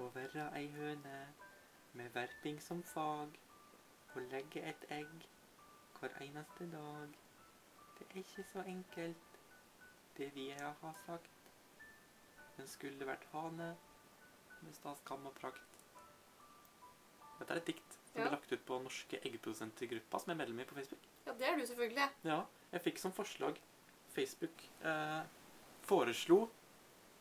Å være ei høne med verping som fag. Og legge et egg hver eneste dag. Det er ikke så enkelt, det vi har sagt. Men skulle vært hane med stas, skam og prakt. Dette er et dikt som Ja. ble lagt ut på Norske eggprodusentgruppa, som er medlem i på Facebook. Ja, det er du selvfølgelig. Ja, jeg fikk som forslag Facebook eh, foreslo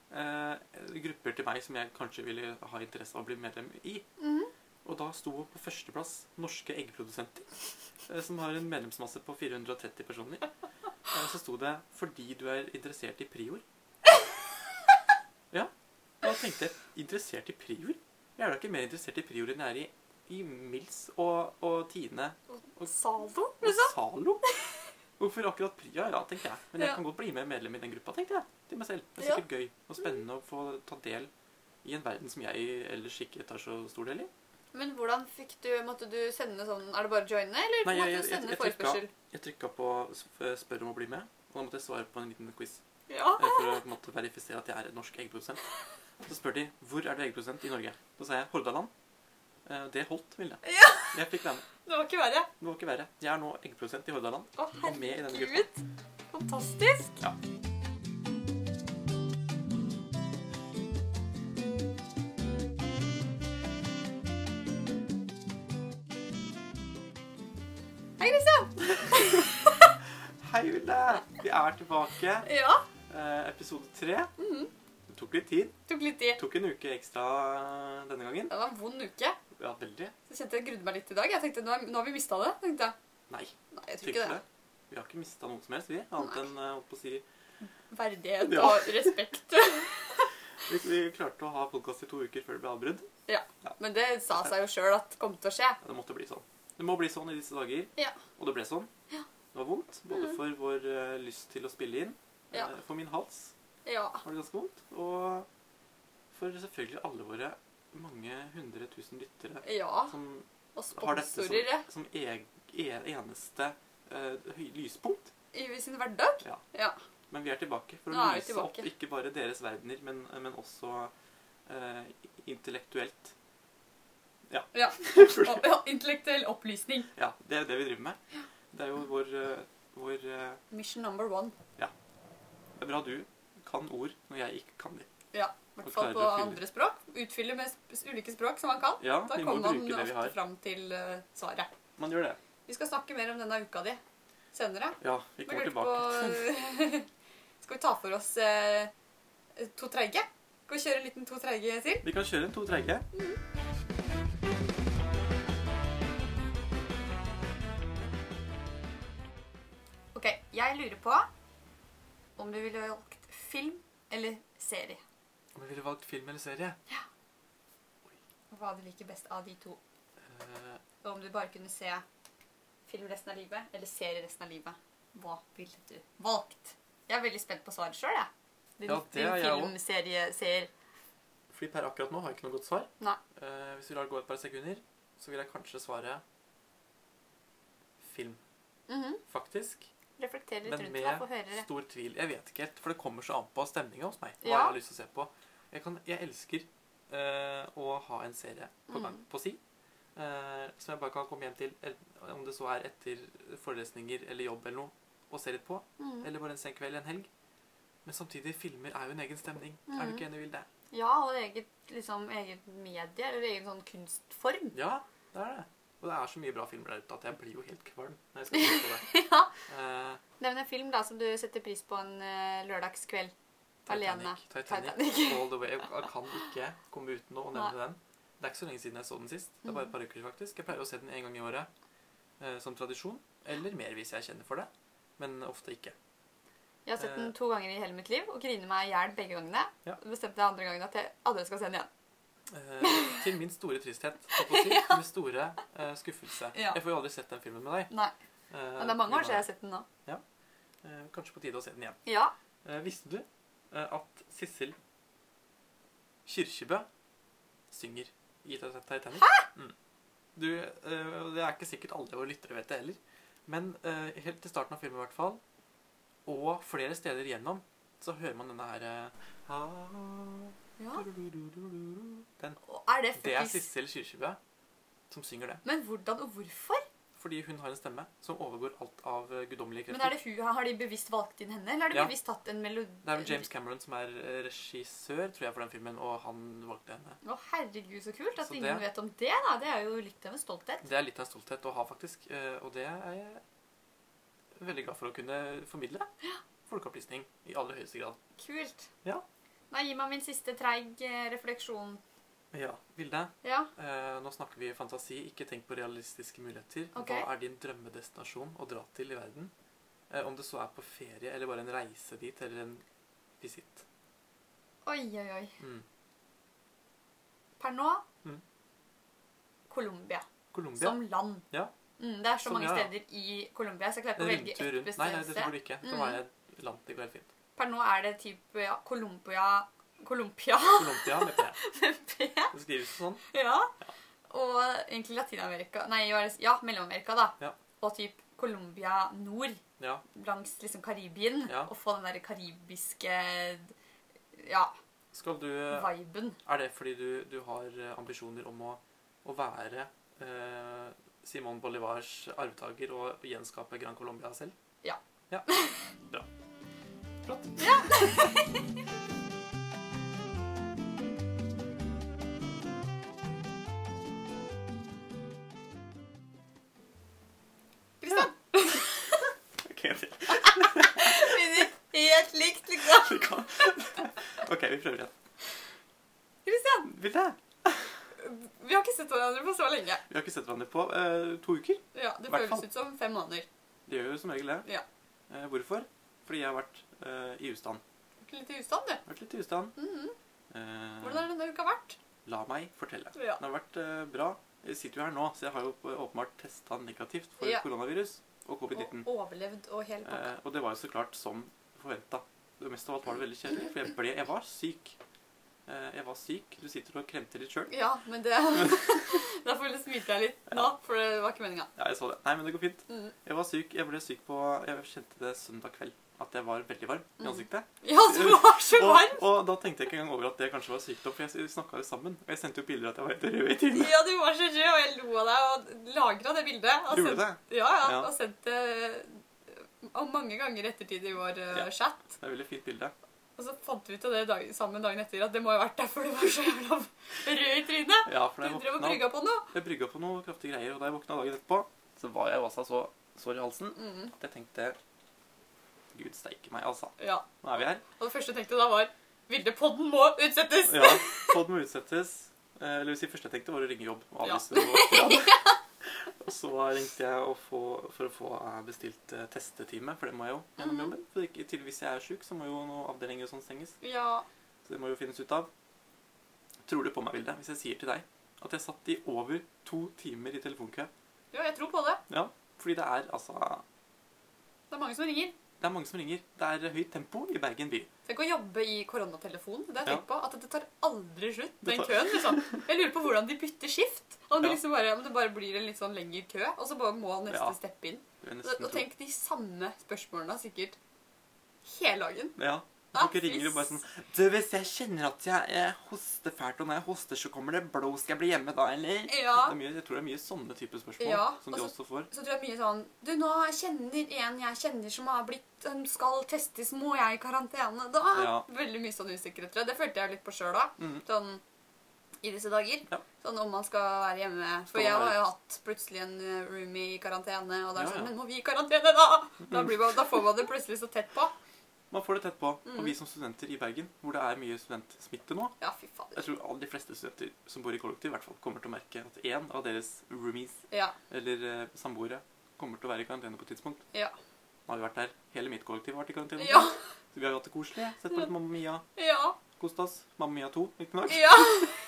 grupper til meg som jeg kanskje ville ha interesse av å bli medlem i. Mhm. Og da sto på førsteplass Norske eggprodusenter, eh, som har en medlemsmasse på 430 personer. Eh, så sto det 'fordi du er interessert i prior'. Ja. Og da tenkte jeg 'interessert i prior'? Jeg er da ikke mer interessert i prior enn jeg er i, i Mils og, og Tine Og, og liksom. Zalo? Hvorfor akkurat Prior, Ja, tenkte jeg. Men jeg Ja. kan godt bli med medlem i den gruppa, tenkte jeg. Til meg selv. Det er sikkert gøy og spennende å få ta del i en verden som jeg ellers ikke tar så stor del i. Men hvordan fikk du Måtte du sende sånn Er det bare å joine, eller Nei, måtte jeg- du sende jeg- jeg forespørsel? Jeg trykka på 'spør om å bli med', og da måtte jeg svare på en liten quiz. Ja. eh, For å på en måte, verifisere at jeg er en norsk eggprodusent. Så spør de 'hvor er du eggprodusent i Norge'? Da sa jeg 'Hordaland'. Eh, Det holdt, ville jeg. Ja. Jeg fikk være med. Det var ikke verre. Det var ikke verre. Jeg er nå eggprodusent i Hordaland. Å, herregud. Fantastisk. Ja. Hei, Ulle! Vi er tilbake. Ja. Eh, episode tre. Mhm. Det tok litt tid. Tok litt tid. Det tok en uke ekstra denne gangen. Det var en vond uke. Ja, veldig. Så kjente jeg grudde meg litt i dag. Jeg tenkte, nå, har- nå har vi mista det. tenkte jeg. Nei, Nei, jeg tror ikke det. det. Vi har ikke mista noe som helst, vi. Annet enn eh, holdt på å si Verdighet Ja. og respekt. vi, vi klarte å ha podkast i to uker før det ble avbrudd. Men det sa seg jo sjøl at kom til å skje. Ja, det måtte bli sånn. Det må bli sånn i disse dager. Ja. Og det ble sånn. Ja. Var vondt. Både Mhm. for vår uh, lyst til å spille inn. Ja. uh, for min hals Ja. var det ganske vondt. Og for selvfølgelig alle våre mange hundre tusen lyttere ja. som har dette som, som e e eneste uh, lyspunkt. i sin hverdag. Ja. Ja. Men vi er tilbake for å lyse opp ikke bare deres verdener, men, men også eh, intellektuelt. Ja. Og, ja. Intellektuell opplysning. ja, det er det vi driver med. Det er jo vår, eh, vår eh, Mission number one. Ja. Det er bra du kan ord når jeg ikke kan de. Ja. I hvert fall på andre språk. Utfylle med ulike språk som man kan. Ja, Da kommer man ofte fram til eh, svaret. Man gjør det. Vi skal snakke mer om denne uka di senere. Ja, vi kommer tilbake. på- Skal vi ta for oss eh, to treige? Skal vi kjøre en liten to treige til? Vi kan kjøre en to treige. Ok, jeg lurer på om du ville valgt film eller serie. Om jeg ville valgt film eller serie? Ja. Hva du liker best av de to. Uh, Og om du bare kunne se film resten av livet, eller serie resten av livet. Hva ville du valgt? Jeg er veldig spent på svaret sjøl, jeg. Din, Ja, det er jeg filmserieseer. fordi per akkurat nå har jeg ikke noe godt svar. Nei. Uh, hvis vi lar det gå et par sekunder, så vil jeg kanskje svare film, Mhm. faktisk. Reflekter litt Men rundt det. Men med stor tvil. Jeg vet ikke helt, for det kommer så an på stemninga hos meg. Hva Ja. jeg har lyst til å se på. Jeg, kan, jeg elsker eh, å ha en serie på, gang, mm. på si. eh, som jeg bare kan komme hjem til, om det så er etter forelesninger eller jobb eller noe, og se litt på. Mm. Eller bare en sen kveld, en helg. Men samtidig, filmer er jo en egen stemning. Er Mhm. du ikke enig, Vilde? Ja, og eget, liksom, eget medie, eller egen sånn kunstform. Ja, det er det. Og det er så mye bra filmer der ute at jeg blir jo helt kvalm når jeg skal se på det. ja. Uh, Nevn en film da, som du setter pris på en uh, lørdagskveld. Alene. Titanic. Titanic. Titanic. All the way. Jeg kan ikke komme uten å nevne den. Det er ikke så lenge siden jeg så den sist. Det er bare et par uker faktisk. Jeg pleier å se den en gang i året uh, som tradisjon. Eller mer hvis jeg kjenner for det. Men ofte ikke. Jeg har sett den to ganger i hele mitt liv og griner meg i hjel begge gangene. Ja. Bestemte jeg andre gangen at jeg aldri skal se den igjen. Eh, til min store tristhet. Si. ja. min store eh, skuffelse. Ja. Jeg får jo aldri sett den filmen med deg. Nei, Eh, Men det er mange år siden jeg har sett den nå. Ja. eh, kanskje på tide å se den igjen. Ja. Eh, visste du eh, at Sissel Kyrkjebø synger i Titanic? Hæ?! Mm. Du, eh, det er ikke sikkert alle våre lyttere vet det heller. Men eh, helt til starten av filmen i hvert fall, og flere steder igjennom, så hører man denne her eh, ja. Den. Er det Det er Sissel Kyrkjebø som synger det. Men hvordan og hvorfor? Fordi hun har en stemme som overgår alt av guddommelige krefter. Men er det hun, Har de bevisst valgt inn henne, eller har de Ja. bevisst tatt en melodi? Det er vel James Cameron som er eh, regissør, tror jeg, for den filmen, og han valgte henne. Å, herregud, så kult at Så ingen det- vet om det. da. Det er jo litt av en stolthet. Det er litt av en stolthet å ha, faktisk. eh, Og det er jeg veldig glad for å kunne formidle. Folkeopplysning i aller høyeste grad. Kult. Ja. Nei, gi meg min siste treig eh, refleksjon. Ja, Vilde. Ja. Eh, nå snakker vi fantasi. Ikke tenk på realistiske muligheter. Okay. Hva er din drømmedestinasjon å dra til i verden? Eh, om det så er på ferie eller bare en reise dit eller en visitt. Oi, oi, oi. Mm. Per nå Mm. Colombia Colombia. som land. Ja. Mm, det er så Som, mange ja, steder i Colombia, så jeg klarer ikke å velge ett bestemmelse. Nei, nei, det tror du ikke. Det Mm. være et land det går helt fint. Per nå er det type ja, Colombia Colombia Colombia med P. P. Det skrives sånn. Ja. Og egentlig Latin-Amerika Nei, ja, Mellom-Amerika, da. Ja. Og typ Colombia nord, Ja. langs liksom Karibien. Ja. Og få den der karibiske ja, Skal du viben. Er det fordi du, du har eh, ambisjoner om å, å være eh, Simon Bolivars arvtaker og gjenskape Gran Colombia selv? Ja. ja. Bra. Flott. Kristian! Ok, en til. Begynner helt likt, liksom. Vi Ok, vi prøver igjen. Kristian, Vilde, vi har ikke sett hverandre på så lenge. vi har ikke sett hverandre på eh, to uker. Ja, Det føles ut som fem måneder. Det gjør jo som regel det. Ja. Eh, hvorfor? Fordi jeg har vært eh, i ustand. Vært litt i ustand, du. Vært litt i ustand. Mm -hmm. uh, Hvordan har denne uka vært? La meg fortelle. Ja. Den har vært uh, bra. Jeg sitter jo her nå, så jeg har jo åpenbart testa negativt for Ja. koronavirus og covid-19. Og overlevd og hele pakka. Eh, og det var jo så klart som forventa. Mest av alt var det veldig kjedelig, for jeg, ble, jeg var syk. Eh, jeg var syk. Du sitter og kremter litt sjøl. Ja, men det Derfor smilte jeg litt nå, for det var ikke meninga. Ja, jeg så det. Nei, men det går fint. Mm. Jeg var syk. Jeg ble syk på Jeg kjente det søndag kveld. At jeg var veldig varm i Mm. ansiktet. Ja, du var så varm! og da tenkte jeg ikke engang over at det kanskje var sykdom, for jeg snakka jo sammen. Og jeg sendte jo bilder av at jeg var helt rød i trynet. Ja, du var så rød, og jeg lo av deg og lagra det bildet. Og gjorde sendt- det? Ja, ja. Ja. Og sendte og mange ganger ettertid i vår uh, Ja. chat. Det er et veldig fint bilde. Og så fant vi ut av det dag, sammen dagen etter at det må ha vært derfor du var så jævla rød i trynet. Ja, for Du da jeg drev og brygga på noe. Jeg brygga på noe kraftige greier, og da jeg våkna dagen etterpå, så var jeg jo altså så sår i halsen Mm, at jeg tenkte Gud steike meg, altså. ja. Nå er vi her. Og det første jeg tenkte da, var Vilde, podden må utsettes! Ja, podden må utsettes. Eh, Eller hvis det første jeg tenkte, var å ringe jobb. Og Ja. avlyse det. Og så ringte jeg få, for å få eh, bestilt eh, testetime, for det må jeg jo gjennom Mhm. jobben. For til hvis jeg er sjuk, så må jo noen avdelinger og sånn stenges. Ja. Så det må jo finnes ut av. Tror du på meg, Vilde, hvis jeg sier til deg at jeg satt i over to timer i telefonkø? ja, jeg tror på det. Ja, fordi det er altså Det er mange som ringer. Det er mange som ringer. Det er høyt tempo i Bergen by. Tenk å jobbe i koronatelefon. Det har jeg Ja. på, at det tar aldri slutt, den tar- køen. liksom. Jeg lurer på hvordan de bytter skift. Om det, liksom bare, om det bare blir en litt sånn lengre kø, og så bare må neste Ja. steppe inn. Er og tenk de samme spørsmålene sikkert hele dagen. Ja. Ah, Folk ringer og bare sånn Du, hvis jeg kjenner at jeg, jeg hoster fælt, og når jeg hoster, så kommer det blod, skal jeg bli hjemme da, eller? Ja. Det mye, jeg tror det er mye sånne typer spørsmål Ja, som de også, også får. Så tror jeg mye sånn Du, nå kjenner en jeg kjenner som har blitt som skal testes, må jeg i karantene da? Ja. Veldig mye sånn usikkerhet, tror jeg. Det følte jeg litt på sjøl òg. Mm. Sånn i disse dager. Ja. Sånn om man skal være hjemme. For jeg har jo hatt plutselig en eh, roomie i karantene, og da er det sånn ja. Men må vi i karantene, da? Da, blir man, da får man det plutselig så tett på. Man får det tett på. Mm. Og vi som studenter i Bergen, hvor det er mye studentsmitte nå Ja, fy fader. Jeg tror alle de fleste studenter som bor i kollektiv, i hvert fall, kommer til å merke at én av deres roomies Ja. eller eh, samboere kommer til å være i karantene på et tidspunkt. Ja. Nå har vi vært der. Hele mitt kollektiv har vært i karantene. Ja. Så vi har jo hatt det koselig. Sett på litt Mamma Mia. Ja. Kost oss. Mamma Mia 2, riktignok. Ja.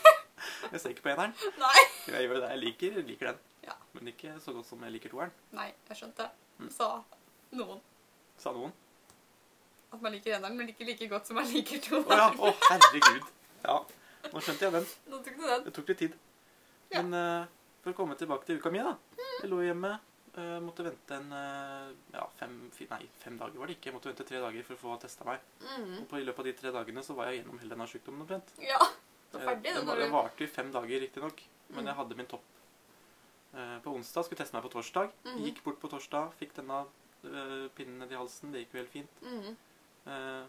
Jeg ser ikke på eneren. Nei. Jeg gjør det jeg liker. Jeg liker den. Ja. Men ikke så godt som jeg liker toeren, Nei, jeg skjønte. Mm. Sa noen sa noen. At man liker eneren, men ikke like godt som man liker Å toeren. ja, å herregud. Ja, nå skjønte jeg den. Nå tok du den. Det tok litt tid. Ja. Men eh, for å komme tilbake til uka mi, da. Jeg lå hjemme. eh, måtte vente en eh, ja, fem, fi- nei, fem dager var det ikke. Jeg måtte vente tre dager for å få testa meg. Mm. Og på, I løpet av de tre dagene så var jeg gjennom hele denne sykdommen omtrent. Ja. det Eh, ferdig, Den, var- når den du- varte i fem dager, riktignok. Men Mm. jeg hadde min topp eh, på onsdag. Skulle teste meg på torsdag. Mhm. Gikk bort på torsdag, fikk denne eh, pinnen ned i halsen. Det gikk jo helt fint. Mhm. Eh,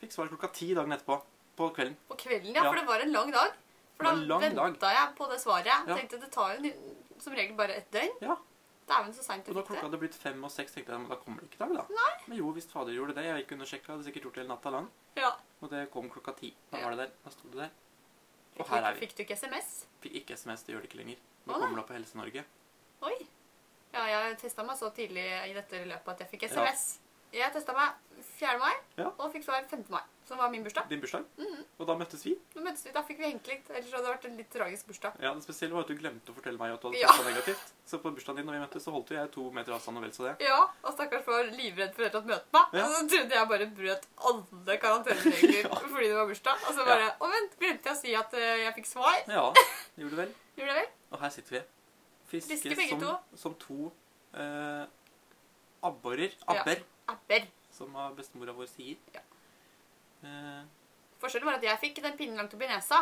fikk svar klokka ti dagen etterpå. På kvelden. På kvelden, ja, Ja. for det var en lang dag. For da en venta jeg på det svaret. Jeg Ja. tenkte det tar jo som regel bare et døgn. Ja. Dæven, så seint Og da klokka hadde blitt fem og seks, tenkte jeg men da kommer det ikke i dag, da. Nei. Men jo, hvis fader gjorde det. Jeg gikk under sjekka, hadde sikkert gjort det hele natta lang. Ja. Og det kom klokka ti. Da var det der. Da sto det der. Og Fikk, her er vi. fikk du ikke SMS? Fikk ikke SMS, det gjør det ikke lenger. Nå kommer det på Helse-Norge. Oi. Ja, jeg testa meg så tidlig i dette løpet at jeg fikk SMS. Jeg testa meg 4. mai Ja. og fikk svar 5. mai, som var min bursdag. Din bursdag. Mhm. Og da møttes vi. Da møttes vi, da fikk vi hengt litt. Ellers hadde det vært en litt tragisk bursdag. Ja, Det spesielle var at du glemte å fortelle meg at du hadde Ja. negativt. Så på bursdagen din når vi møttes, så holdt jo jeg to meter avstand og vel så det. Ja, og stakkars var livredd for helt å møte meg. Ja. Og så trodde jeg bare brøt alle karanteneregler Ja. fordi det var bursdag. Og så bare Å, vent, glemte jeg å si at eh, jeg fikk svar? Ja, gjorde du vel. Gjorde det vel? Og her sitter vi. Friske, Friske som, to. som to eh, abborer. Abber, Apper. som bestemora vår sier. Ja. Eh, Forskjellen var at jeg fikk den pinnen langt opp i nesa.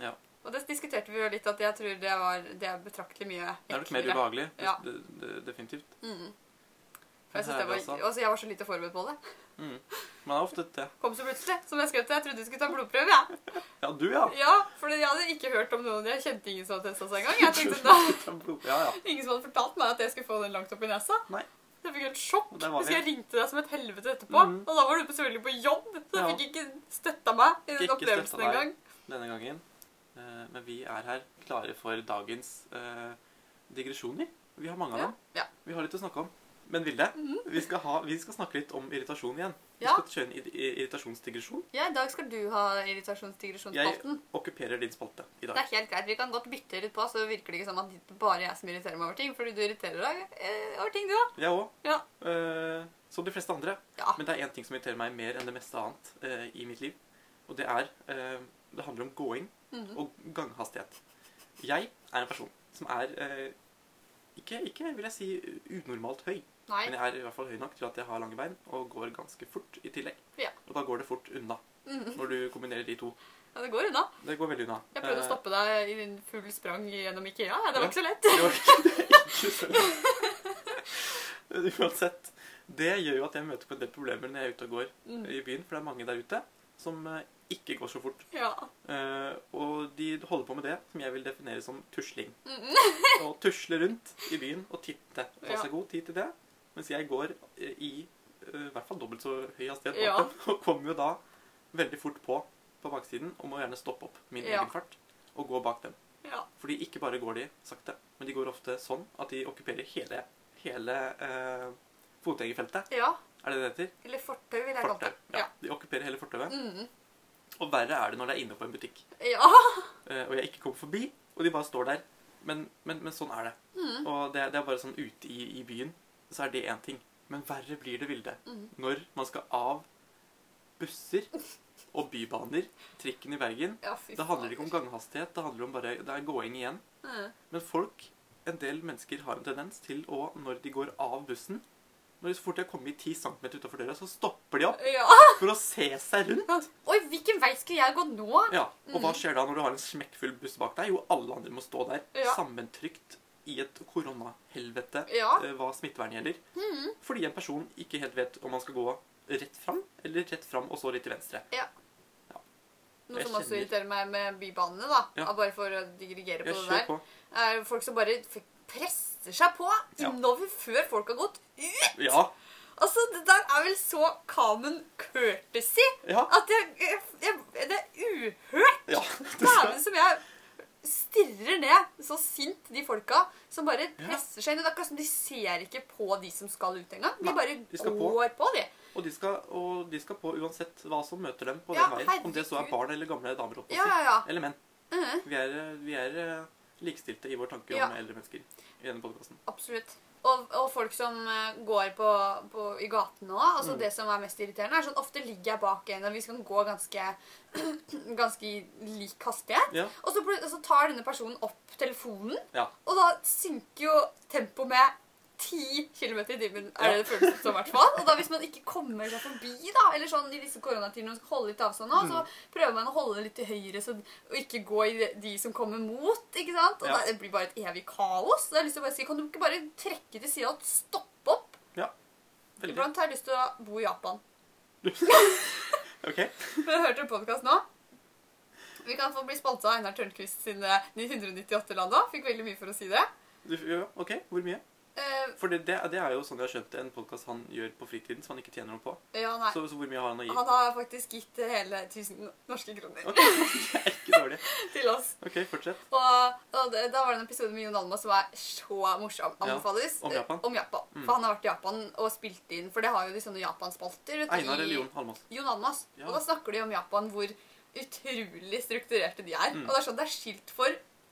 Ja. Og det diskuterte vi jo litt, at jeg tror det, var, det er betraktelig mye det er nok mer ubehagelig. Ja. Det, det, definitivt. Mm. For jeg, det var, det altså, jeg var så lite forberedt på det. Mm. Man er ofte det. Kom så plutselig. Som jeg skrev til jeg trodde du skulle ta blodprøve. Ja. Ja, du, ja. ja, for jeg hadde ikke hørt om noen. Jeg kjente ingen som hadde testa seg engang. Jeg tenkte da, Ja, ja. Ingen som hadde fortalt meg at jeg skulle få den langt opp i nesa. Nei. Jeg fikk helt sjokk. hvis Så jeg ringte deg som et helvete etterpå. Mm. Og da var du selvfølgelig på jobb, så Ja. fikk ikke støtta meg i den Ikke opplevelsen engang. denne gangen. Eh, men vi er her klare for dagens eh, digresjoner. Vi har mange av Ja. dem. Ja. Vi har litt å snakke om. Men Vilde, Mhm. vi, skal ha, vi skal snakke litt om irritasjon igjen. Vi Ja. skal kjøre en ir- ir- irritasjonsdigresjon. Ja, i dag skal du ha irritasjonsdigresjonsspalten. Okkuperer din spalte i dag. Det er helt greit. Vi kan godt bytte litt på, så virker det ikke som at det bare jeg som irriterer meg over ting. Fordi du irriterer deg eh, over ting, du òg. Jeg òg. Ja. Eh, som de fleste andre. Ja. Men det er én ting som irriterer meg mer enn det meste annet eh, i mitt liv. Og det er eh, Det handler om gåing Mhm. og ganghastighet. Jeg er en person som er ikke, ikke, vil jeg si, unormalt høy. Nei. Men jeg er i hvert fall høy nok til at jeg har lange bein og går ganske fort i tillegg. Ja. Og da går det fort unna mm. når du kombinerer de to. Ja, det går unna. Det går veldig unna. Jeg prøvde å Eh, stoppe deg i din full sprang gjennom Ikea. Det var Ja. ikke så lett. det var ikke, det er ikke så lett. Uansett. Det gjør jo at jeg møter på en del problemer når jeg er ute og går Mm. i byen, for det er mange der ute som eh, ikke går så fort. Ja. Eh, og de holder på med det som jeg vil definere som tusling. Mhm. Å tusle rundt i byen og titte. Ta seg god tid til det. Mens jeg går eh, i eh, i hvert fall dobbelt så høy hastighet Ja. og kommer jo da veldig fort på på baksiden og må gjerne stoppe opp min Ja. egen fart og gå bak dem. ja. Fordi ikke bare går de sakte, men de går ofte sånn at de okkuperer hele, hele eh, fotgjengerfeltet. Ja. Er det det det heter? Eller fortau, vil jeg kalle det. Ja. De okkuperer hele fortauet. Mm. Og verre er det når det er inne på en butikk. Ja. eh, og jeg ikke kommer forbi, og de bare står der. Men, men, men sånn er det. Mm. Og det, det er bare sånn ute i, i byen, så er det én ting. Men verre blir det Vilde mm. når man skal av busser og bybaner, trikken i Bergen. ja Det handler ikke om ganghastighet, det handler om bare Det er gåing igjen. Mm. Men folk, en del mennesker, har en tendens til å, når de går av bussen når de Så fort de har kommet 10 cm utafor døra, så stopper de opp Ja. for å se seg rundt. Oi, hvilken vei skal jeg gå nå? Ja, Og hva Mm. skjer da når du har en smekkfull buss bak deg? Jo, alle andre må stå der Ja. sammentrykt i et koronahelvete Ja. eh, hva smittevern gjelder. Mm. Fordi en person ikke helt vet om man skal gå rett fram eller rett fram og så litt til venstre. Ja. Noe Jeg som også irriterer meg med bybanene, da, Ja. bare for å dirigere på Jeg det der, på. er folk som bare presser seg på Ja. innover før folk har gått ut. Ja. Altså, det der er vel så common courtesy Ja. at jeg, jeg, jeg Det er uhørt! ja. Dæven som jeg stirrer ned så sint de folka som bare presser seg inn. Det er akkurat som de ser ikke på de som skal ut engang. De bare de går på. på, de. Og de, skal, og de skal på uansett hva som møter dem på Ja, den veien. Om det så er barn eller gamle damer. holdt Ja, ja. Eller menn. Mhm, Vi er, vi er eh, likestilte i vår tanke om eldre mennesker i denne podkasten. absolutt. Og, og folk som eh, går på, på, i gatene òg. Altså Mm. Det som er mest irriterende, er sånn ofte ligger jeg bak en, og vi skal gå ganske, ganske lik hastighet. Ja. Og så, så tar denne personen opp telefonen, Ja. og da synker jo tempoet med 10 km i timen, er det det føles som, i hvert fall. Og da hvis man ikke kommer seg forbi, da, eller sånn i disse koronatidene og skal holde litt avstand nå, så prøver man å holde litt til høyre så, og ikke gå i de- som kommer mot, ikke sant? Og Ja. da, det blir bare et evig kaos. Så jeg har lyst til å bare si, kan du ikke bare trekke til sida og stoppe opp? Ja, Veldig. Iblant har jeg lyst til å bo i Japan. Ok. Men jeg hørte en podkast nå. Vi kan få bli sponsa av Einar Tørnquist sine 998 land òg. Fikk veldig mye for å si det. Du, ja, ok, Hvor mye? Eh, For det, det, det er jo sånn jeg har skjønt en podkast han gjør på fritiden som han ikke tjener noe på. ja, nei. Så, så hvor mye har han å gi? Han har faktisk gitt hele 1000 norske kroner Ok, Det er ikke dårlig. til oss. Ok, fortsett. Og, og det, da var det en episode med Jon Alma som er så morsom. Ja, om Japan. Eh, Om Japan. Mm. For han har vært i Japan og spilt inn For det har jo de sånne Japan-spalter. Einar eller Jon Almas? Jon Almas. Ja. Og da snakker de om Japan, hvor utrolig strukturerte de er. Mm. Og det er sånn det er skilt for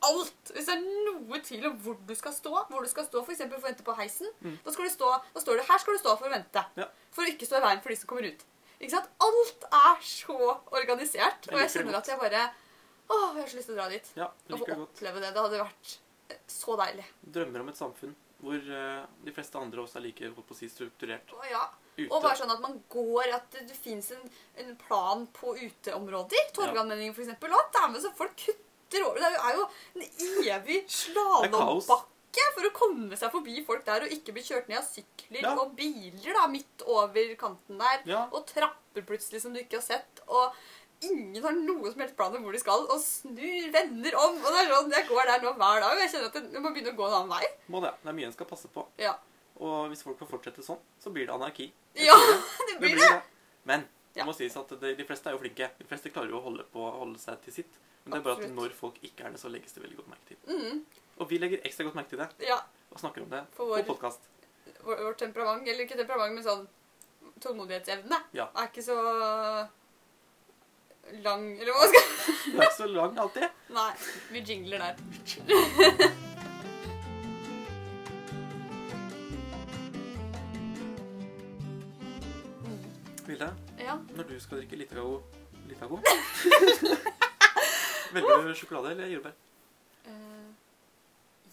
alt. Hvis det er noe tvil om hvor du skal stå, hvor du skal stå for eksempel for å vente på heisen, Mm. da, skal du stå, da står det 'her skal du stå for å vente'. Ja. For å ikke stå i veien for de som kommer ut. Ikke sant? Alt er så organisert. Jeg Og jeg kjenner at jeg bare Åh, jeg har så lyst til å dra dit. Ja, Og få oppleve det. Det hadde vært eh, så deilig. Drømmer om et samfunn hvor uh, de fleste andre også er like på å si, strukturert Å, ja. ute. Og bare sånn at man går, at det, det fins en, en plan på uteområder. Torgallmenningen, for eksempel. Og med så folk kutter over. Det er jo, en evig slalåmbakke for å komme seg forbi folk der og ikke bli kjørt ned av sykler Ja. og biler da, midt over kanten der. Ja. Og trapper plutselig som du ikke har sett. Og ingen har noe som helst plan om hvor de skal, og snur, vender om. Og det er sånn, Jeg går der nå hver dag, og jeg kjenner at jeg må begynne å gå en annen vei. Må det. Det er mye en skal passe på. Ja, Og hvis folk får fortsette sånn, så blir det anarki. ja Det det blir blir det. det. Men det må sies at de, de fleste er jo flinke. De fleste klarer jo å holde, på, holde seg til sitt. Men det er bare at når folk ikke er det, så legges det veldig godt merke til. Mm, Og vi legger ekstra godt merke til det ja. og snakker om det For på vår- podkast. vår- vårt temperament, eller ikke temperament, men sånn tålmodighetsevne, Ja. er ikke så lang Eller hva skal jeg Det er ikke så lang alltid. Nei, vi jingler der. Vilde, Ja. når du skal drikke Litago Litago? Velger du sjokolade eller jordbær? Eh,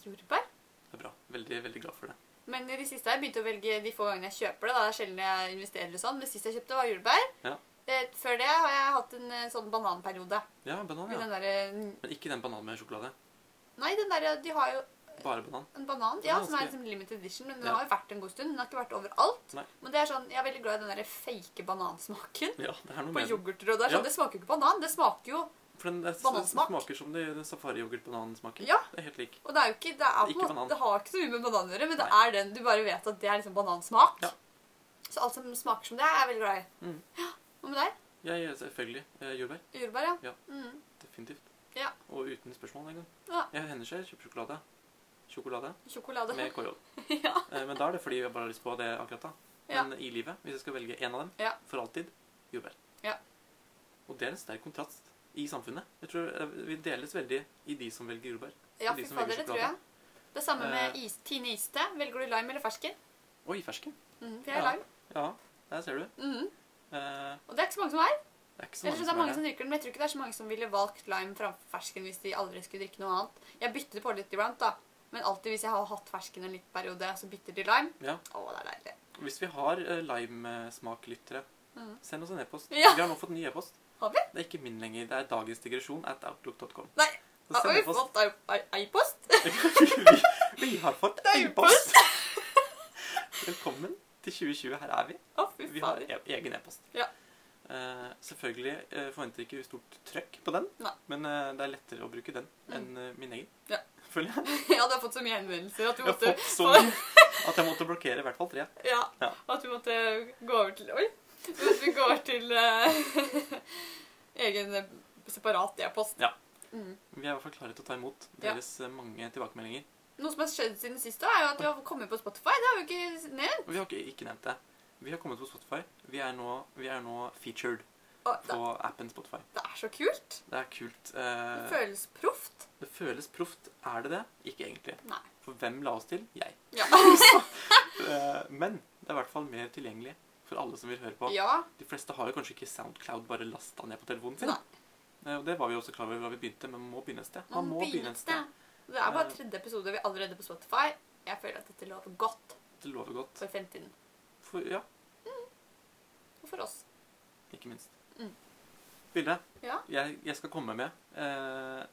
jordbær. Det er bra. Veldig, veldig glad for det. Men det siste jeg begynt å velge de få gangene jeg kjøper det. da. Det er sjelden jeg investerer eller sånn. Men sist jeg kjøpte, var jordbær. Ja. Eh, Før det har jeg hatt en eh, sånn bananperiode. Ja, banan, ja. Der, Men ikke den bananen med sjokolade. Nei, den der, De har jo Bare banan. en banan, Ja, ja, som er liksom limited edition, men den Ja. har jo vært en god stund. Den har ikke vært overalt. Nei. Men det er sånn, jeg er veldig glad i den der fake banansmaken Ja, det på den. yoghurter. Og det er sånn, Ja. det smaker jo ikke banan. Det smaker jo For den, det, Banansmak. smaker som det, den safari-yoghurt-banansmaken. Ja. Det er helt lik. Og det er jo ikke, det, er på Ikke måte, det har ikke så mye med banan å gjøre, men det Nei. er den du bare vet at det er liksom banansmak. Ja. Så alt som smaker som det, er jeg veldig glad i. Mm. Ja. Hva med deg? Jeg er selvfølgelig eh, jordbær. Jordbær, ja. Ja. Mm. Definitivt. Ja. Og uten spørsmål engang. Ja. Jeg hender seg kjøper sjokolade. Sjokolade Sjokolade. med KJ. ja. Eh, Men da er det fordi vi bare har lyst på det akkurat da. Ja. Men i livet, hvis jeg skal velge en av dem, Ja. for alltid, jordbær. Ja. Og det er en sterk kontrast i samfunnet. Jeg tror eh, Vi deles veldig i de som velger jordbær. ja, de fy som fader, det tror jeg. Det samme med Eh. is, Tine Iste. Velger du lime eller fersken? Oi, fersken. Mm, for jeg er Ja. lime. Ja, der ser du. Mm. Eh, Og det er ikke så mange som er. Det er ikke så mange som mange som drikker den, men jeg tror ikke det er så mange som ville valgt lime framfor fersken hvis de aldri skulle drikke noe annet. Jeg bytter på litt iblant, da. Men alltid hvis jeg har hatt fersken en liten periode, så bytter de lime. Ja. Å, det er deilig. Hvis vi har uh, limesmaklyttere, Mm. send oss en e-post. Ja. Vi har nå fått ny e-post. Har vi? Det er ikke min lenger. Det er dagens digresjon at outlook.com. Nei, har vi e-post. fått ei-post? vi, vi har fått e-post. Velkommen til 2020. Her er vi. Fy Vi har e egen e-post. Ja. Uh, selvfølgelig uh, forventer ikke stort trøkk på den, Nei. men uh, det er lettere å bruke den enn eh, min egen. Ja. Føler jeg. Ja, du har fått så mye henvendelser at du Jeg har måtte fått så mye at jeg måtte blokkere i hvert fall tre. Ja, Ja. at du måtte gå over til Oi! At vi går til uh, egen eh, separat e-post. Ja. Mm. Vi er i hvert fall klare til å ta imot deres ja. mange tilbakemeldinger. Noe som har skjedd siden sist, da, er jo at vi har kommet på Spotify. Det har vi ikke nevnt. Vi har ikke, ikke nevnt det. Vi har kommet på Spotify. Vi er nå, vi er nå featured Og det, på appen Spotify. det er så kult. Det er kult. Det Eh, føles proft. det føles proft. Er det det? Ikke egentlig. Nei. For hvem la oss til? Jeg. Ja. Eh, men det er i hvert fall mer tilgjengelig for alle som vil høre på. ja. De fleste har jo kanskje ikke Soundcloud bare lasta ned på telefonen sin. Nei. Eh, Og det var vi også klar over da vi begynte, men man må begynne et sted. Man må begynne et det. sted. Det er bare tredje episode vi er allerede på Spotify. Jeg føler at dette lover godt. det lover godt. for fremtiden. For, ja, Og for oss. ikke minst. Mm. Vilde, Ja. jeg, jeg skal komme med eh,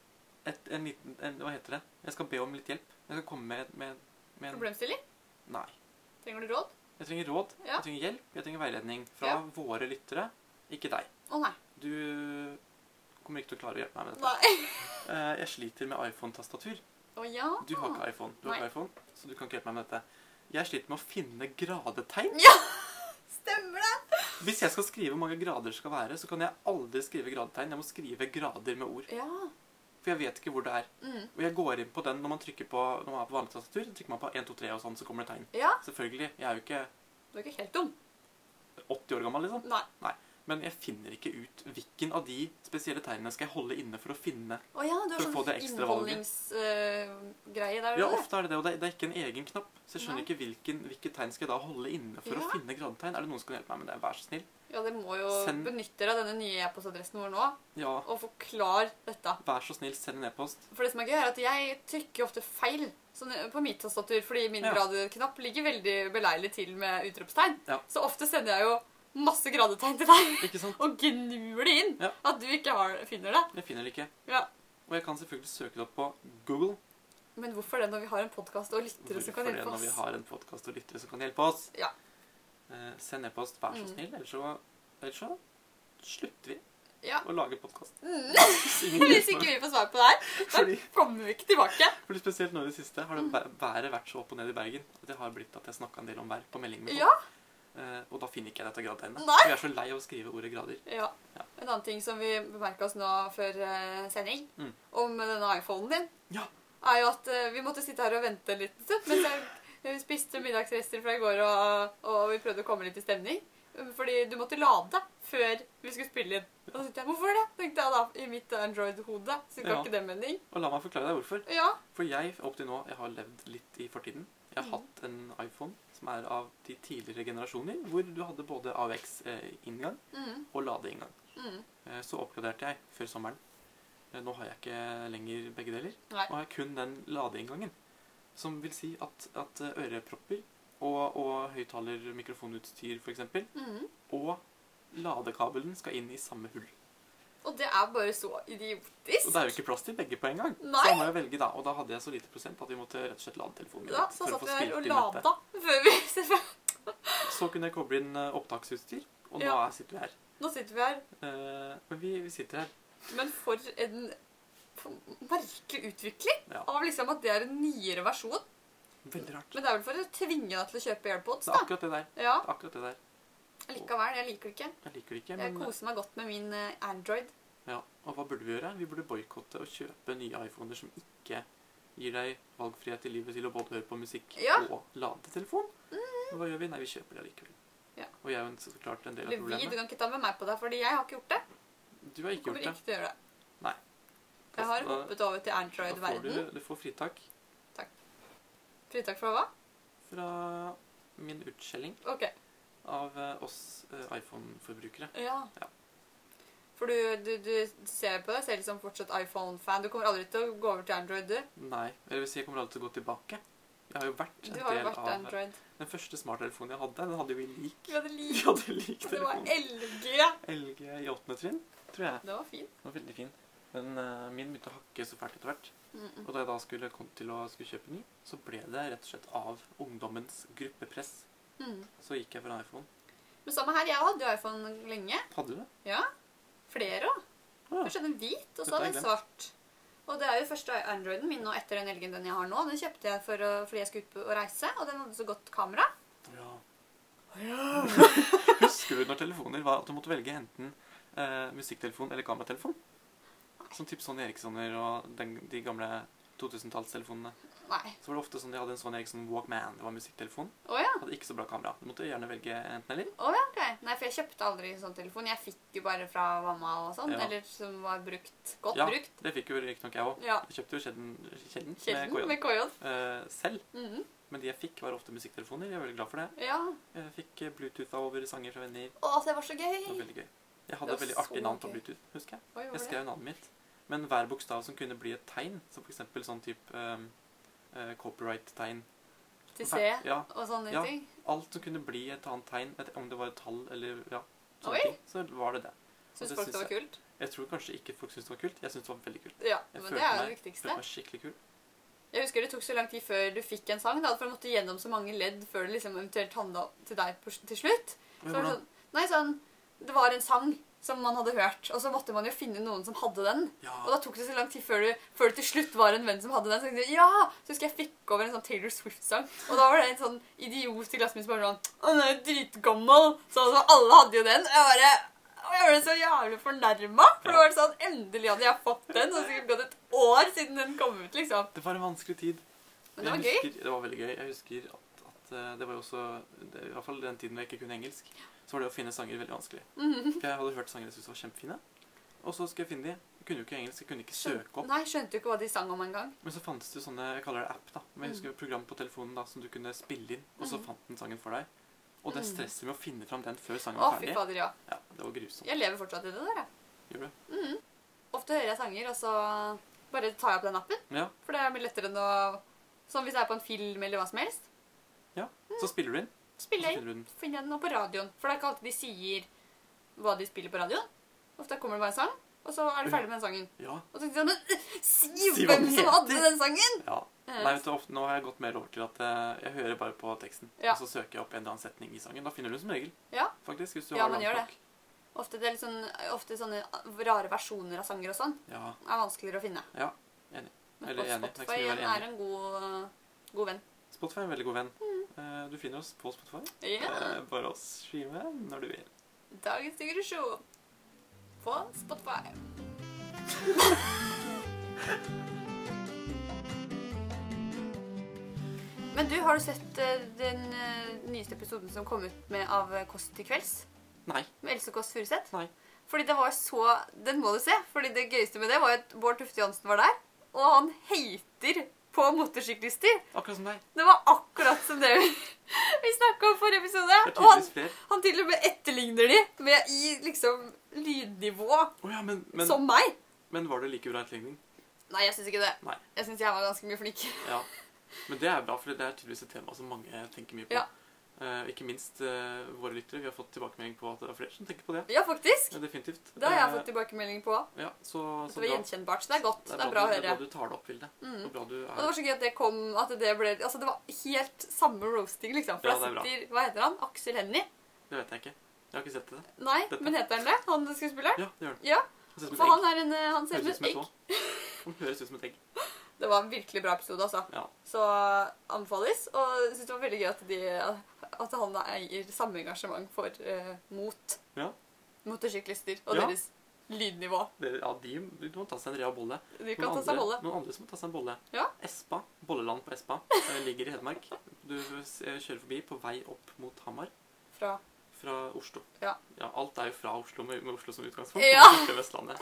et, en liten en, Hva heter det? Jeg skal be om litt hjelp. Jeg skal komme med, med, med en Problemstilling? Nei. Trenger du råd? Jeg trenger råd, Ja. jeg trenger hjelp, jeg trenger veiledning fra Ja. våre lyttere. Ikke deg. Å nei. Du kommer ikke til å klare å hjelpe meg med dette. Nei. Eh, jeg sliter med iPhone-tastatur. Å ja. Du har ikke iPhone, du har ikke iPhone, så du kan ikke hjelpe meg med dette. Jeg sliter med å finne gradetegn. Ja! Hvis jeg skal skrive hvor mange grader det skal være, så kan jeg aldri skrive gradetegn. Jeg må skrive grader med ord. Ja. For jeg vet ikke hvor det er. Mm. Og jeg går inn på den når man trykker på, når man er på vanlig tastatur. Trykker man på 1, 2, 3 og sånn, så kommer det tegn. Ja. Selvfølgelig. Jeg er jo ikke Du er ikke helt dum. 80 år gammel, liksom. Nei. Nei. Men jeg finner ikke ut hvilken av de spesielle tegnene skal jeg holde inne for å finne. Oh ja, du har For sånn det ekstra valget. innholdningsgreie der. Ja, ofte er det det, og det, det er ikke en egen knapp. Så jeg skjønner Nei. ikke hvilken, hvilket tegn skal jeg da holde inne for Ja. å finne gradetegn. Er det noen som kan hjelpe meg med det? Vær så snill. Ja, det må jo Send- benytte deg av denne nye e-postadressen vår nå, Ja, og forklar dette. vær så snill, send en e-post. For det som er gøy, er at jeg trykker ofte feil sånn på mitt tastatur, fordi min Ja. gradeknapp ligger veldig beleilig til med utropstegn. Ja. Så ofte sender jeg jo masse gradetegn til deg Ikke sant? og gnur det inn. Ja. At du ikke har, finner det. Jeg finner det ikke. Ja. Og jeg kan selvfølgelig søke det opp på Google. Men hvorfor det når vi har en podkast og lyttere som kan hjelpe oss? Hvorfor det når vi har en podkast og lyttere som kan hjelpe oss? Ja. Eh, send e-post, vær så Mm. snill. Ellers så, ellers så slutter vi Ja. å lage podkast. Mm. Hvis ikke vi får svar på det her, da kommer vi ikke tilbake. fordi spesielt nå i det siste har det været vært så opp og ned i Bergen at det har blitt at jeg snakka en del om vær på meldingen min. Ja. Eh, og da finner ikke jeg dette gradtegnet. Jeg er så lei av å skrive ordet grader. Ja. Ja. En annen ting som vi bemerka oss nå før eh, sending, Mm. om denne iPhonen din, Ja. er jo at eh, vi måtte sitte her og vente litt mens jeg spiste middagsrester fra i går, og, og vi prøvde å komme litt i stemning. Fordi du måtte lade før vi skulle spille inn. Og så tenkte jeg, hvorfor det? tenkte jeg da, i mitt Android-hode. Så ga Ja. ikke det mening. Og la meg forklare deg hvorfor. Ja. For jeg opp til nå jeg har levd litt i fortiden. Jeg har Mm. hatt en iPhone som er av de tidligere generasjoner, hvor du hadde både AUX-inngang Mm, og ladeinngang. mm. Eh, Så oppgraderte jeg før sommeren. Eh, Nå har jeg ikke lenger begge deler. Nei. Nå har jeg kun den ladeinngangen. Som vil si at, at eh, ørepropper og, og høyttaler-mikrofonutstyr f.eks. Mm. og ladekabelen skal inn i samme hull. Og det er bare så idiotisk. Og det er jo ikke plass til begge på en gang. Nei. Så må jeg velge, da. Og da hadde jeg så lite prosent at vi måtte rett og slett lade telefonen. Ja, så satt vi her og lada før vi Så kunne jeg koble inn eh, opptaksutstyr, og nå Ja. er- sitter vi her. Nå sitter vi her. Eh, men vi, vi sitter her. Men for en merkelig utvikling Ja. av liksom at det er en nyere versjon. Veldig rart. Men det er vel for å tvinge deg til å kjøpe AirPods, da. Det er akkurat det der. Ja, Det akkurat det der. Likevel, jeg liker det ikke. Jeg liker det ikke, Jeg koser meg godt med min eh, Android. Ja. Og hva burde vi gjøre? Vi burde boikotte og kjøpe nye iPhoner som ikke gir deg valgfrihet i livet til å både høre på musikk Ja. og lade telefon. Mm. hva gjør vi? Nei, vi kjøper det likevel. Ja. Og jeg er jo en- så klart en del av Eller vi, du kan ikke ta med meg på det, fordi jeg har ikke gjort det. Du har ikke du gjort det. ikke til å gjøre det. Nei. Jeg har hoppet over til Android-verden. du, du får fritak Fritak fra hva? fra min utskjelling Okay av eh, oss eh, iPhone-forbrukere. Ja. Ja. For du, du, du ser på deg selv som fortsatt iPhone-fan. Du kommer aldri til å gå over til Android, du. Nei, eller vil si jeg kommer aldri til å gå tilbake. Jeg har jo vært en del vært av Android. Den første smarttelefonen jeg hadde, den hadde jo vi lik. Vi hadde lik. Vi hadde lik Det var. LG. LG i åttende trinn, tror jeg. Det var fin. Den var veldig fin. Men uh, min begynte å hakke så fælt etter hvert. Mm -mm. Og da jeg da skulle komme til å skulle kjøpe ny, så ble det rett og slett av ungdommens gruppepress. Mm. Så gikk jeg for en iPhone. Men samme her. Jeg hadde jo iPhone lenge. Hadde du det? Ja. Flere òg. Ja. Først hadde den hvit, og så hadde en svart. Og det er jo første Androiden min nå etter den LG-en den jeg har nå. Den kjøpte jeg for å, fordi jeg skulle ut å reise, og den hadde så godt kamera. Ja. Ja. Husker du når telefoner var at du måtte velge enten eh, musikktelefon eller kameratelefon? Som typ Sony Erikssoner og den, de gamle 2000-tallstelefonene. Nei. Så var det ofte sånn de hadde en sånn Eriksson Walkman. Det var musikktelefon. Oh, ja. Hadde ikke så bra kamera. Du måtte gjerne velge enten eller. Oh, ja, ok. Nei, for jeg kjøpte aldri sånn telefon. Jeg fikk jo bare fra mamma og sånn. Ja. Eller som var brukt. Godt Ja, brukt. det fikk jo riktignok jeg òg. Ja. Jeg kjøpte jo sjelden, sjelden, Sjelden med KJ Uh, selv. selv. -hmm. Men de jeg fikk, var ofte musikktelefoner. Jeg er veldig glad for det. Ja. Jeg fikk Bluetootha Bluetooth over sanger fra venner. Å, det var så Det var gøy. veldig gøy. Jeg hadde var veldig artig navn på gøy. Bluetooth, husker jeg. Oi, Jeg skrev navnet mitt. Men hver bokstav som kunne bli et tegn, som f.eks. sånn type um, copyright-tegn til C Ja, og sånne Ja. ting. alt som kunne bli et annet tegn, et, om det var et tall eller ja, sånne Oi. ting, så var det det. Syns folk det var kult? Jeg tror kanskje ikke folk syntes det var kult. Jeg syntes det var veldig kult. Ja, Jeg men det er jo det viktigste. Følte meg skikkelig kul. Jeg husker det tok så lang tid før du fikk en sang, da, for du måtte gjennom så mange ledd før det liksom eventuelt handla til deg på, til slutt. Så sånn, nei, sånn, det var en sang som man hadde hørt, og så måtte man jo finne noen som hadde den. Ja, Og da tok det så lang tid før, du, før det til slutt var en venn som hadde den. Så jeg, ja! Så husker jeg fikk over en sånn Taylor Swift-sang. Og da var det en sånn idiot i klassen min som bare sånn Å, den er jo dritgammel! Så altså, alle hadde jo den. Og jeg bare og jeg ble så jævlig fornærma. For det var sånn, endelig hadde jeg fått den. Så det skulle gått et år siden den kom ut, liksom. det var en vanskelig tid. Men det var gøy. husker, Det var veldig gøy. Jeg husker at, eh, det var jo også det, I hvert fall den tiden jeg ikke kunne engelsk, så var det å finne sanger veldig vanskelig. Mhm. For jeg hadde hørt sanger jeg syntes var kjempefine, og så skulle jeg finne de. Jeg kunne jo ikke engelsk, jeg kunne ikke søke opp. Nei, skjønte jo ikke hva de sang om engang. Men så fantes det jo sånne jeg kaller det app da, men jeg husker Mm. program på telefonen da, som du kunne spille inn, og så Mhm. fant den sangen for deg. Og det Mm. stresset med å finne fram den før sangen var Å, var fy fader, ja. ja, det var grusomt. Jeg lever fortsatt i det der, jeg. Gjør du? Mhm. Ofte hører jeg sanger, og så bare tar jeg opp den appen. Ja, For det er mye lettere enn å Som hvis jeg er på en film eller hva som helst. Ja. Så spiller du inn, Spiller inn. finner finner jeg den nå på radioen. For det er ikke alltid de sier hva de spiller på radioen. Ofte kommer det bare en sang, og så er du ferdig med den sangen. Ja, Og så tenker jeg men si hvem som hadde den sangen! ja. Eh, Nei, vet du, ofte, nå har jeg gått mer over til at eh, jeg hører bare på teksten, Ja. og så søker jeg opp en eller annen setning i sangen. Da finner du den som regel, Ja, faktisk, hvis du Ja, har man gjør det. ofte, det er litt sånn, ofte sånne rare versjoner av sanger og sånn Ja, er vanskeligere å finne. ja, enig. Eller enig. Er Spotify være er en god, god venn. Spotify er en veldig god venn. Eh, Du finner oss på Spotify. Yeah. Ja. Eh, Bare å streame når du vil. Dagens digresjon på Spotify. Men du, har du sett eh, den eh, nyeste episoden som kom ut med av eh, Kåss til kvelds? Nei. Med Else Kåss Furuseth? Nei. Fordi det var så Den må du se. Fordi det gøyeste med det var at Bård Tufte Johansen var der. Og han hater på motorsyklister. Akkurat som deg. Det var akkurat som det vi, vi snakka om forrige episode. Det er Og han, han til og med etterligner de med i liksom lydnivå Oh, ja, men, men, som meg. men var det like bra etterligning? Nei, jeg syns ikke det. Nei. Jeg syns jeg var ganske mye flink. Ja. Men det er bra, for det er tydeligvis et tema som mange tenker mye på. Ja. Eh, ikke minst uh, våre lyttere. Vi har fått tilbakemelding på at det er flere som tenker på det. Ja, faktisk. Ja, definitivt. Det har jeg Eh, fått tilbakemelding på. Ja, så, så det var gjenkjennbart. Så det er godt. Det er bra å høre. det er bra du tar det opp, Vilde. Mm. Bra det er var så gøy at det kom At det ble Altså, det var helt samme roasting, liksom. For Ja, det er bra. sitter Hva heter han? Aksel Hennie? Det vet jeg ikke. Jeg har ikke sett det. Nei, Dette. men heter han det? Han skuespilleren? Ja, det gjør han. Ja. Han ser ut som et han egg. er en eh, Han ser ut som et egg. Han høres ut som et egg. Det var en virkelig bra episode, altså. Ja. Så anbefales. Og jeg syns det var veldig gøy at, de, at han eier samme engasjement for eh, mot Ja. motorsyklister og Ja. deres lydnivå. Det, ja, de, de må ta seg en rea bolle. De kan Noen ta seg andre, bolle. noen andre som må ta seg en bolle. Ja. Espa, Bolleland på Espa, eh, ligger i Hedmark. Du eh, kjører forbi på vei opp mot Hamar Fra fra Oslo. Ja. alt er jo fra Oslo, med, med Oslo som utgangspunkt. Ja. Vestlandet.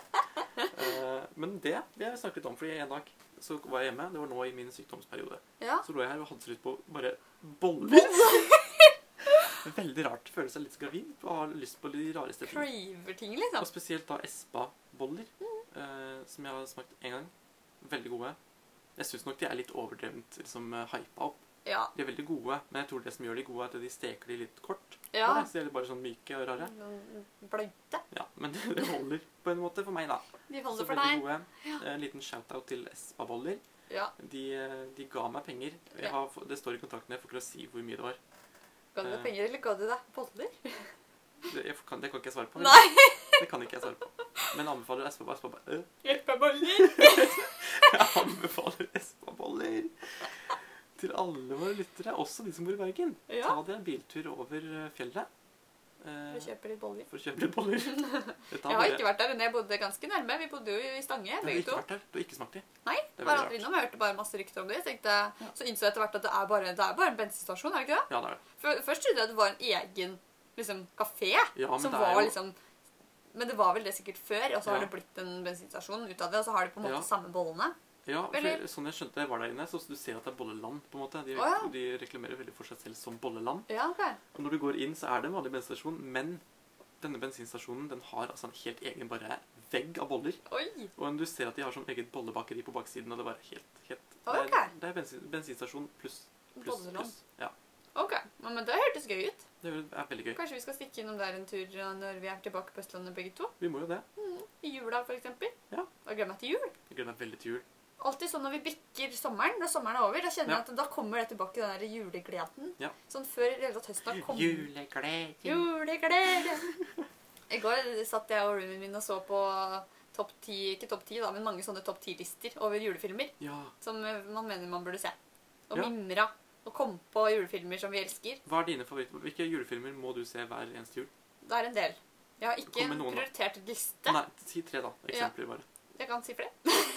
Eh, men det vi har jeg snakket litt om, fordi en dag så var jeg hjemme. Det var nå i min sykdomsperiode. Ja. Så lå jeg her og hadde så lyst på bare boller. Veldig rart. Føler seg litt gravid og har lyst på de rareste ting. Craver ting, Og liksom. spesielt da Espa-boller, eh, som jeg har smakt en gang. Veldig gode. Jeg syns nok de er litt overdrevent liksom, eh, hypa opp. Ja. De er veldig gode, men jeg tror det som gjør de gode, er at de steker de litt kort. ja. Bare, Så de er bare sånn myke og rare. Bløyte. Ja, Men det, det holder på en måte for meg, da. De Så holder for veldig deg. gode. En liten shout-out til Espa-boller. Ja. De, eh, de ga meg penger. Jeg har, det står i kontrakten, jeg får ikke lov å si hvor mye det var. Ga du Eh. deg penger, eller ga du deg boller? Det, jeg kan, det kan ikke jeg svare på. Nei! Det kan ikke jeg svare på. Men anbefaler Espa, Espa, Hjelpeboller! Jeg anbefaler Espa-boller til alle våre lyttere, også de som bor i Bergen. Ja. Ta dere en biltur over eh, fjellet eh, For å kjøpe litt boller. for å kjøpe litt boller. Jeg har ikke vært der, men jeg bodde ganske nærme. Vi bodde jo i Stange, Du har ikke vært der? Du har ikke smakt de? Nei, Det var bare aldri innom. Jeg hørte bare masse rykter om det. Jeg tenkte, så innså jeg etter hvert at det er bare, det er bare en bensinstasjon, er det ikke det? Ja, det er det. For, først trodde jeg det var en egen liksom, kafé. Ja, men som det var jo liksom Men det var vel det sikkert før, og så har det blitt en bensinstasjon ut av det, og så har de på en måte Ja. samme bollene. Ja, for Eller- sånn jeg skjønte jeg var der inne, så du ser at det er bolleland, på en måte. De, Å, ja. de reklamerer veldig for seg selv som bolleland. Ja, ok. Og når du går inn, så er det en vanlig bensinstasjon, men denne bensinstasjonen den har altså en helt egen bare vegg av boller. Oi! Og du ser at de har sånn eget bollebakeri på baksiden, og det er helt, helt Å, Det er, ok. det er bensin, bensinstasjon pluss Pluss, Bolleland. pluss. Ja, Ok, ja, men det hørtes gøy ut. det er veldig gøy. Kanskje vi skal stikke innom der en tur ja, når vi er tilbake på Østlandet begge to? Vi må jo det. I jula, for eksempel. Ja. Og gleder meg til jul. Jeg gleder meg veldig til jul. Alltid sånn når vi bikker sommeren, når sommeren er over, da kjenner Ja. jeg at da kommer det tilbake, den der julegleden. Ja. Sånn før i det hele tatt høsten har kommet. Julegleden. Julegleden. I går satt jeg og roomien min og så på topp ti, ikke topp ti, da, men mange sånne topp ti-lister over julefilmer Ja. som man mener man burde se. Og Ja. mimra. Og kom på julefilmer som vi elsker. Hva er dine favoritter? Hvilke julefilmer må du se hver eneste jul? Det er en del. Jeg har ikke en prioritert liste. Nei, si tre, da. Eksempler bare. Jeg kan si flere.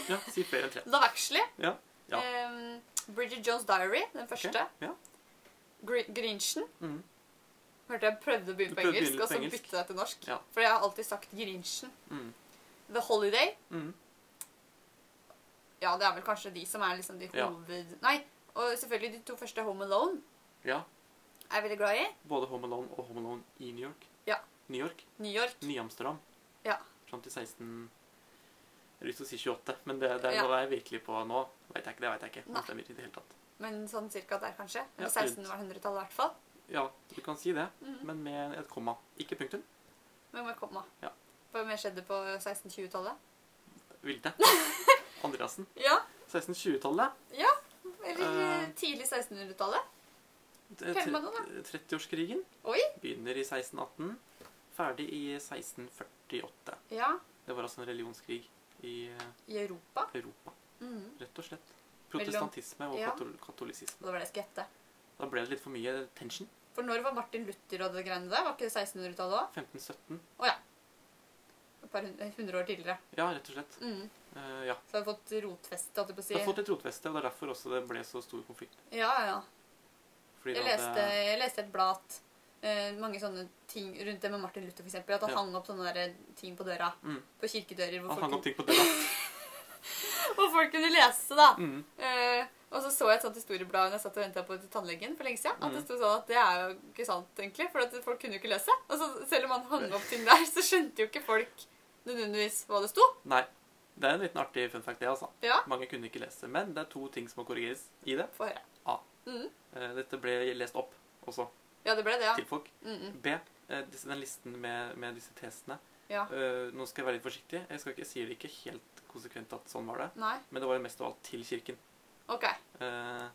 Ja, si flere enn tre. Love Actually. Ja. Ja. Um, Bridget Jones' Diary, den første. første. Ja. Gr Grinchen. Mm. Hørte jeg prøvde å begynne på engelsk, begynne og så engelsk. bytte jeg til norsk. Ja. For jeg har alltid sagt Grinchen. Mm. The Holiday. Mm. Ja, det er vel kanskje de som er liksom de Ja. hoved... Nei, og selvfølgelig de to første Home Alone ja. er jeg veldig glad i. Både Home Alone og Home Alone i New York. Ja. New York. New York. Ny-Amsterdam. Ja. Fram til 16 Jeg har lyst til å si 28, men det, det er noe jeg virkelig på nå. Vet jeg ikke, det vet jeg ikke. Nei. Det hele tatt. Men sånn cirka der, kanskje. Eller 1600-tallet i hvert fall. Ja, du kan si det, Mhm. men med et komma. Ikke punktum. Men med komma. Ja. Hva mer skjedde på 1620-tallet? Vilde. Andreassen. Ja. 1620-tallet. Ja. Eller Eh. tidlig 1600-tallet. Det- Fortell meg da. 30-årskrigen begynner i 1618. Ferdig i 1648. Ja. Det var altså en religionskrig i I Europa. Europa, Mm. rett og slett. Protestantisme og Ja. katol katolisisme. Det var det jeg skulle gjette. Da ble det litt for mye tension. For når var Martin Luther og det greiene der? Var ikke det 1600-tallet òg? 1517. Et par hundre, år tidligere. Ja, rett og slett. Mm. Uh, ja. Så har vi fått rotfeste, holdt jeg på å si. Det har fått et rotfeste, og det er derfor også det ble så stor konflikt. Ja, ja, ja. Jeg det leste, jeg leste et blad eh, mange sånne ting rundt det med Martin Luther, eksempel. At han Ja. hang opp sånne der ting på døra. Mm. På kirkedører. Hvor Han folk, hang opp ting på døra. hvor folk kunne lese, da. Mm. Eh, og så så jeg et sånt historieblad når jeg satt og venta på til tannlegen for lenge siden. At det Mm. sto sånn at det er jo ikke sant, egentlig. For at folk kunne jo ikke lese. Altså, selv om han hang opp ting der, så skjønte jo ikke folk nødvendigvis hva det sto. Nei. Det er en liten artig fun fact, det, altså. Ja. Mange kunne ikke lese. Men det er to ting som må korrigeres i det. Få høre. A. Mm. Eh, Dette ble lest opp også Ja, det ble det, ja. til folk. Mm -mm. B. eh, disse- Den listen med, med disse tesene. Ja. Uh, Nå skal jeg være litt forsiktig. Jeg skal ikke si det ikke helt konsekvent at sånn var det. Nei. Men det var mest av alt til kirken. OK. Uh,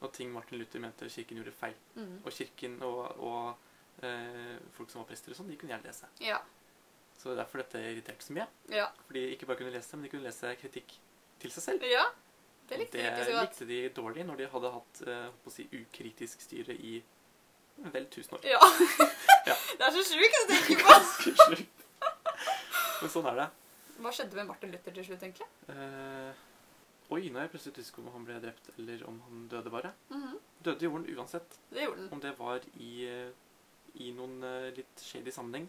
og ting Martin Luther mente kirken gjorde feil. Mm. Og kirken og, og uh, folk som var prester og sånn, de kunne gjerne lese. Ja. Så det er derfor dette irriterte så mye. Ja. For de ikke bare kunne lese, men de kunne lese kritikk til seg selv. ja. Det likte det likte de dårlig når de hadde hatt si, ukritisk styre i vel tusen år. Ja. Ja. Det er så sjukt å tenke på. Men sånn er det. Hva skjedde med Martin Luther til slutt, egentlig? Eh, oi, nå er jeg plutselig usikker om han ble drept, eller om han døde bare. Mhm. Døde gjorde han uansett. Det gjorde den. Om det var i, eh, i noen eh, litt shady sammenheng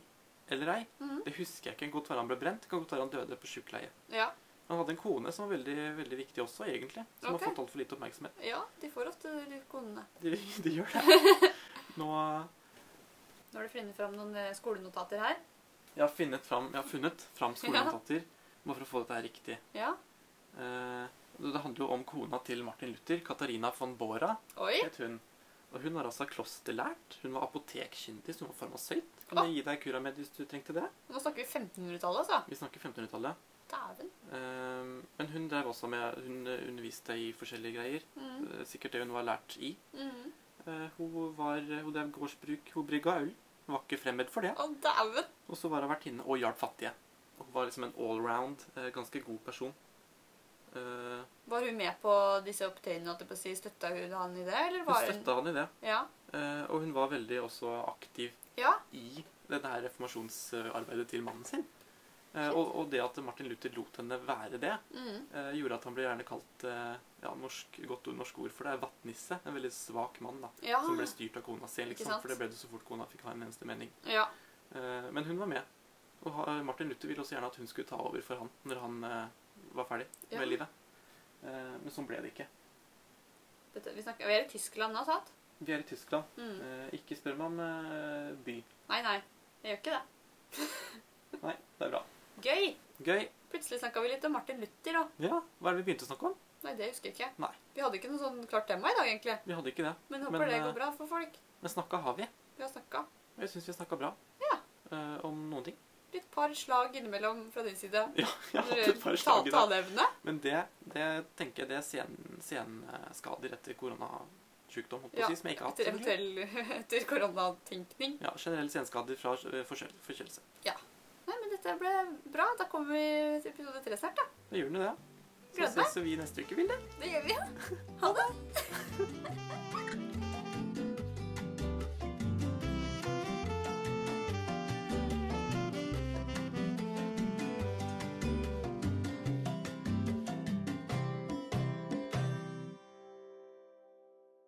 eller ei, Mhm. det husker jeg ikke. Godt være han ble brent, kan godt være han døde på sjukeleie. Ja. Han hadde en kone som var veldig, veldig viktig også, egentlig. Som okay. har fått altfor lite oppmerksomhet. ja, de får ofte de konene. De, de gjør det. Nå har du funnet fram noen eh, skolenotater her. Jeg har fram, jeg har funnet fram skolenotater bare for å få dette her riktig. Ja. Eh, det handler jo om kona til Martin Luther, Katarina von Bora, Oi. het hun. Og hun var altså klosterlært. Hun var apotekkyndig, hun var farmasøyt. Kan Å. jeg gi deg Curamed hvis du trengte det? Nå snakker vi 1500-tallet, altså. Vi snakker 1500-tallet. Dæven. Eh, men hun drev også med Hun underviste i forskjellige greier. Mm. Eh, sikkert det hun var lært i. Mm. Eh, hun var, hun drev gårdsbruk, hun brygga øl. Hun var ikke fremmed for det. Å. Og så var hun vertinne og hjalp fattige. Hun var liksom en allround, eh, ganske god person. Eh, Var hun med på disse opptøyene? Si? Støtta hun han i det, eller hun var hun støtta han i det. Ja. Eh, og hun var veldig også aktiv Ja. i dette her reformasjonsarbeidet til mannen sin. Eh, og, og det at Martin Luther lot henne være det, Mm. eh, gjorde at han ble gjerne kalt eh, ja, norsk, godt norsk ord for det, er vattnisse. En veldig svak mann da, Ja. som ble styrt av kona si. Liksom, for det ble det så fort kona fikk ha en eneste mening. ja. Eh, men hun var med. Og Martin Luther ville også gjerne at hun skulle ta over for han når han var ferdig Ja. med livet. Eh, men sånn ble det ikke. Dette, vi, snakker, vi er i Tyskland nå, sant? Vi er i Tyskland. Mm. Eh, ikke spør meg om by. Nei, nei. Jeg gjør ikke det. Nei, det er bra. Gøy. Gøy. Plutselig snakka vi litt om Martin Luther òg. Ja, hva er det vi begynte å snakke om? Nei, det husker jeg ikke. Nei. Vi hadde ikke noe sånn klart tema i dag, egentlig. Vi hadde ikke det. Men håper Men, det eh, går bra for folk. Men snakka har vi. Vi har snakka. Jeg syns vi snakka bra Ja. Uh, om noen ting. Litt par slag innimellom fra din side. Ja, jeg har hatt et par slag i dag. Men det, det tenker jeg det er sen, senskader etter koronasykdom, holdt på Ja, å si, som jeg ikke har hatt. eventuell etter koronatenkning. Ja, generelle senskader fra eh, forkjølelse. Men det ble bra. Da kommer vi til episode tre snart, da. Da gjør vi det. Så ses vi neste uke, Vilde. Det gjør vi. Ja. Ha det.